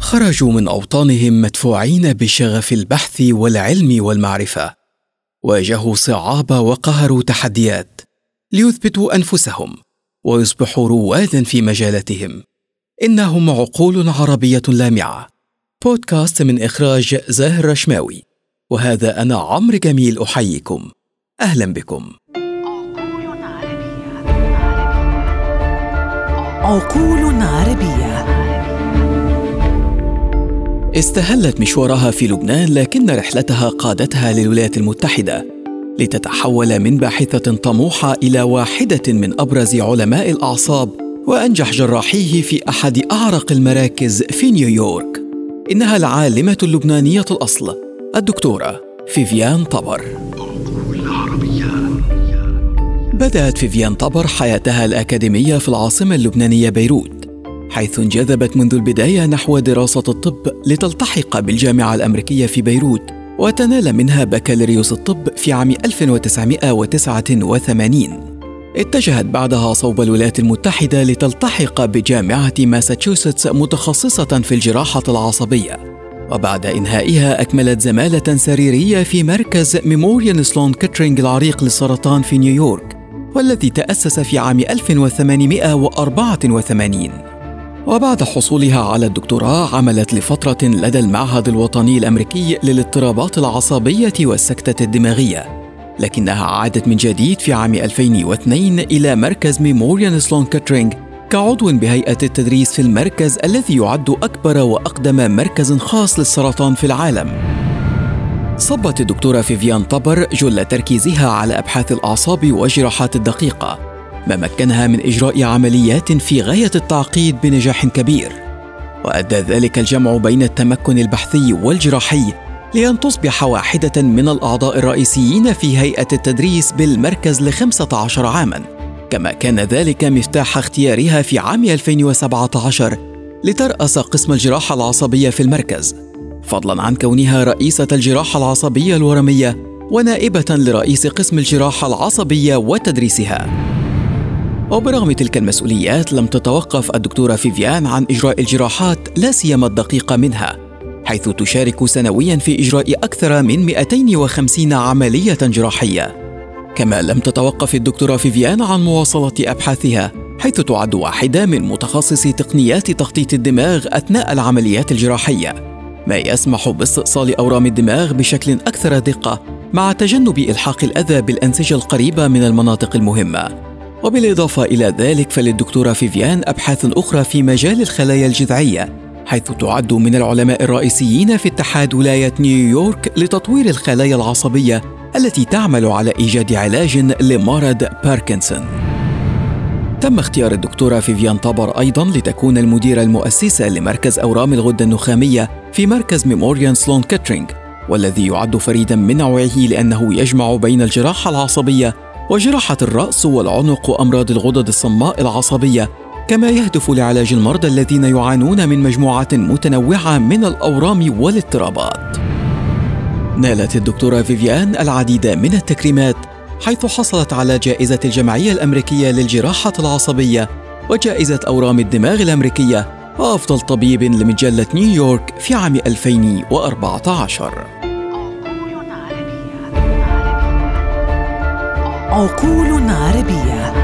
خرجوا من أوطانهم مدفوعين بشغف البحث والعلم والمعرفة. واجهوا صعاب وقهروا تحديات ليثبتوا أنفسهم ويصبحوا روادا في مجالاتهم. إنهم عقول عربية لامعة. بودكاست من إخراج زاهر رشماوي. وهذا أنا عمرو جميل أحييكم. أهلا بكم. عقول عربية. استهلت مشوارها في لبنان لكن رحلتها قادتها للولايات المتحدة لتتحول من باحثة طموحة إلى واحدة من أبرز علماء الأعصاب وأنجح جراحيه في أحد أعرق المراكز في نيويورك. إنها العالمة اللبنانية الأصل. الدكتورة فيفيان طبر. بدأت فيفيان طبر حياتها الأكاديمية في العاصمة اللبنانية بيروت. حيث انجذبت منذ البداية نحو دراسة الطب لتلتحق بالجامعة الأمريكية في بيروت وتنال منها بكالوريوس الطب في عام 1989 اتجهت بعدها صوب الولايات المتحدة لتلتحق بجامعة ماساتشوستس متخصصة في الجراحة العصبية. وبعد إنهائها أكملت زمالة سريرية في مركز ميموريال سلون كيترينج العريق للسرطان في نيويورك والذي تأسس في عام 1884 وبعد حصولها على الدكتوراه عملت لفترة لدى المعهد الوطني الأمريكي للاضطرابات العصبية والسكتة الدماغية لكنها عادت من جديد في عام 2002 إلى مركز ميموريال سلون كاترينج كعضو بهيئة التدريس في المركز الذي يعد أكبر وأقدم مركز خاص للسرطان في العالم. صبت الدكتورة فيفيان طبر جل تركيزها على أبحاث الأعصاب والجراحات الدقيقة. ما مكنها من إجراء عمليات في غاية التعقيد بنجاح كبير. وأدى ذلك الجمع بين التمكن البحثي والجراحي لأن تصبح واحدة من الأعضاء الرئيسيين في هيئة التدريس بالمركز لخمسة عشر عاماً. كما كان ذلك مفتاح اختيارها في عام 2017 لترأس قسم الجراحة العصبية في المركز. فضلا عن كونها رئيسة الجراحة العصبية الورمية ونائبة لرئيس قسم الجراحة العصبية وتدريسها. وبرغم تلك المسؤوليات لم تتوقف الدكتورة فيفيان عن إجراء الجراحات لا سيما الدقيقة منها حيث تشارك سنويا في إجراء أكثر من 250 عملية جراحية. كما لم تتوقف الدكتورة فيفيان عن مواصلة أبحاثها حيث تعد واحدة من متخصصي تقنيات تخطيط الدماغ أثناء العمليات الجراحية ما يسمح باستئصال أورام الدماغ بشكل أكثر دقة مع تجنب إلحاق الأذى بالأنسجة القريبة من المناطق المهمة. وبالإضافة إلى ذلك فللدكتورة فيفيان أبحاث أخرى في مجال الخلايا الجذعية حيث تعد من العلماء الرئيسيين في اتحاد ولاية نيويورك لتطوير الخلايا العصبية التي تعمل على إيجاد علاج لمرض باركنسون. تم اختيار الدكتورة فيفيان طبر أيضا لتكون المديرة المؤسسة لمركز أورام الغدة النخامية في مركز ميموريال سلون كاترينج والذي يعد فريدا من نوعه لأنه يجمع بين الجراحة العصبية وجراحة الرأس والعنق وأمراض الغدد الصماء العصبية كما يهدف لعلاج المرضى الذين يعانون من مجموعة متنوعة من الأورام والاضطرابات. نالت الدكتورة فيفيان العديد من التكريمات حيث حصلت على جائزة الجمعية الأمريكية للجراحة العصبية وجائزة أورام الدماغ الأمريكية وأفضل طبيب لمجلة نيويورك في عام 2014 عقول عربية.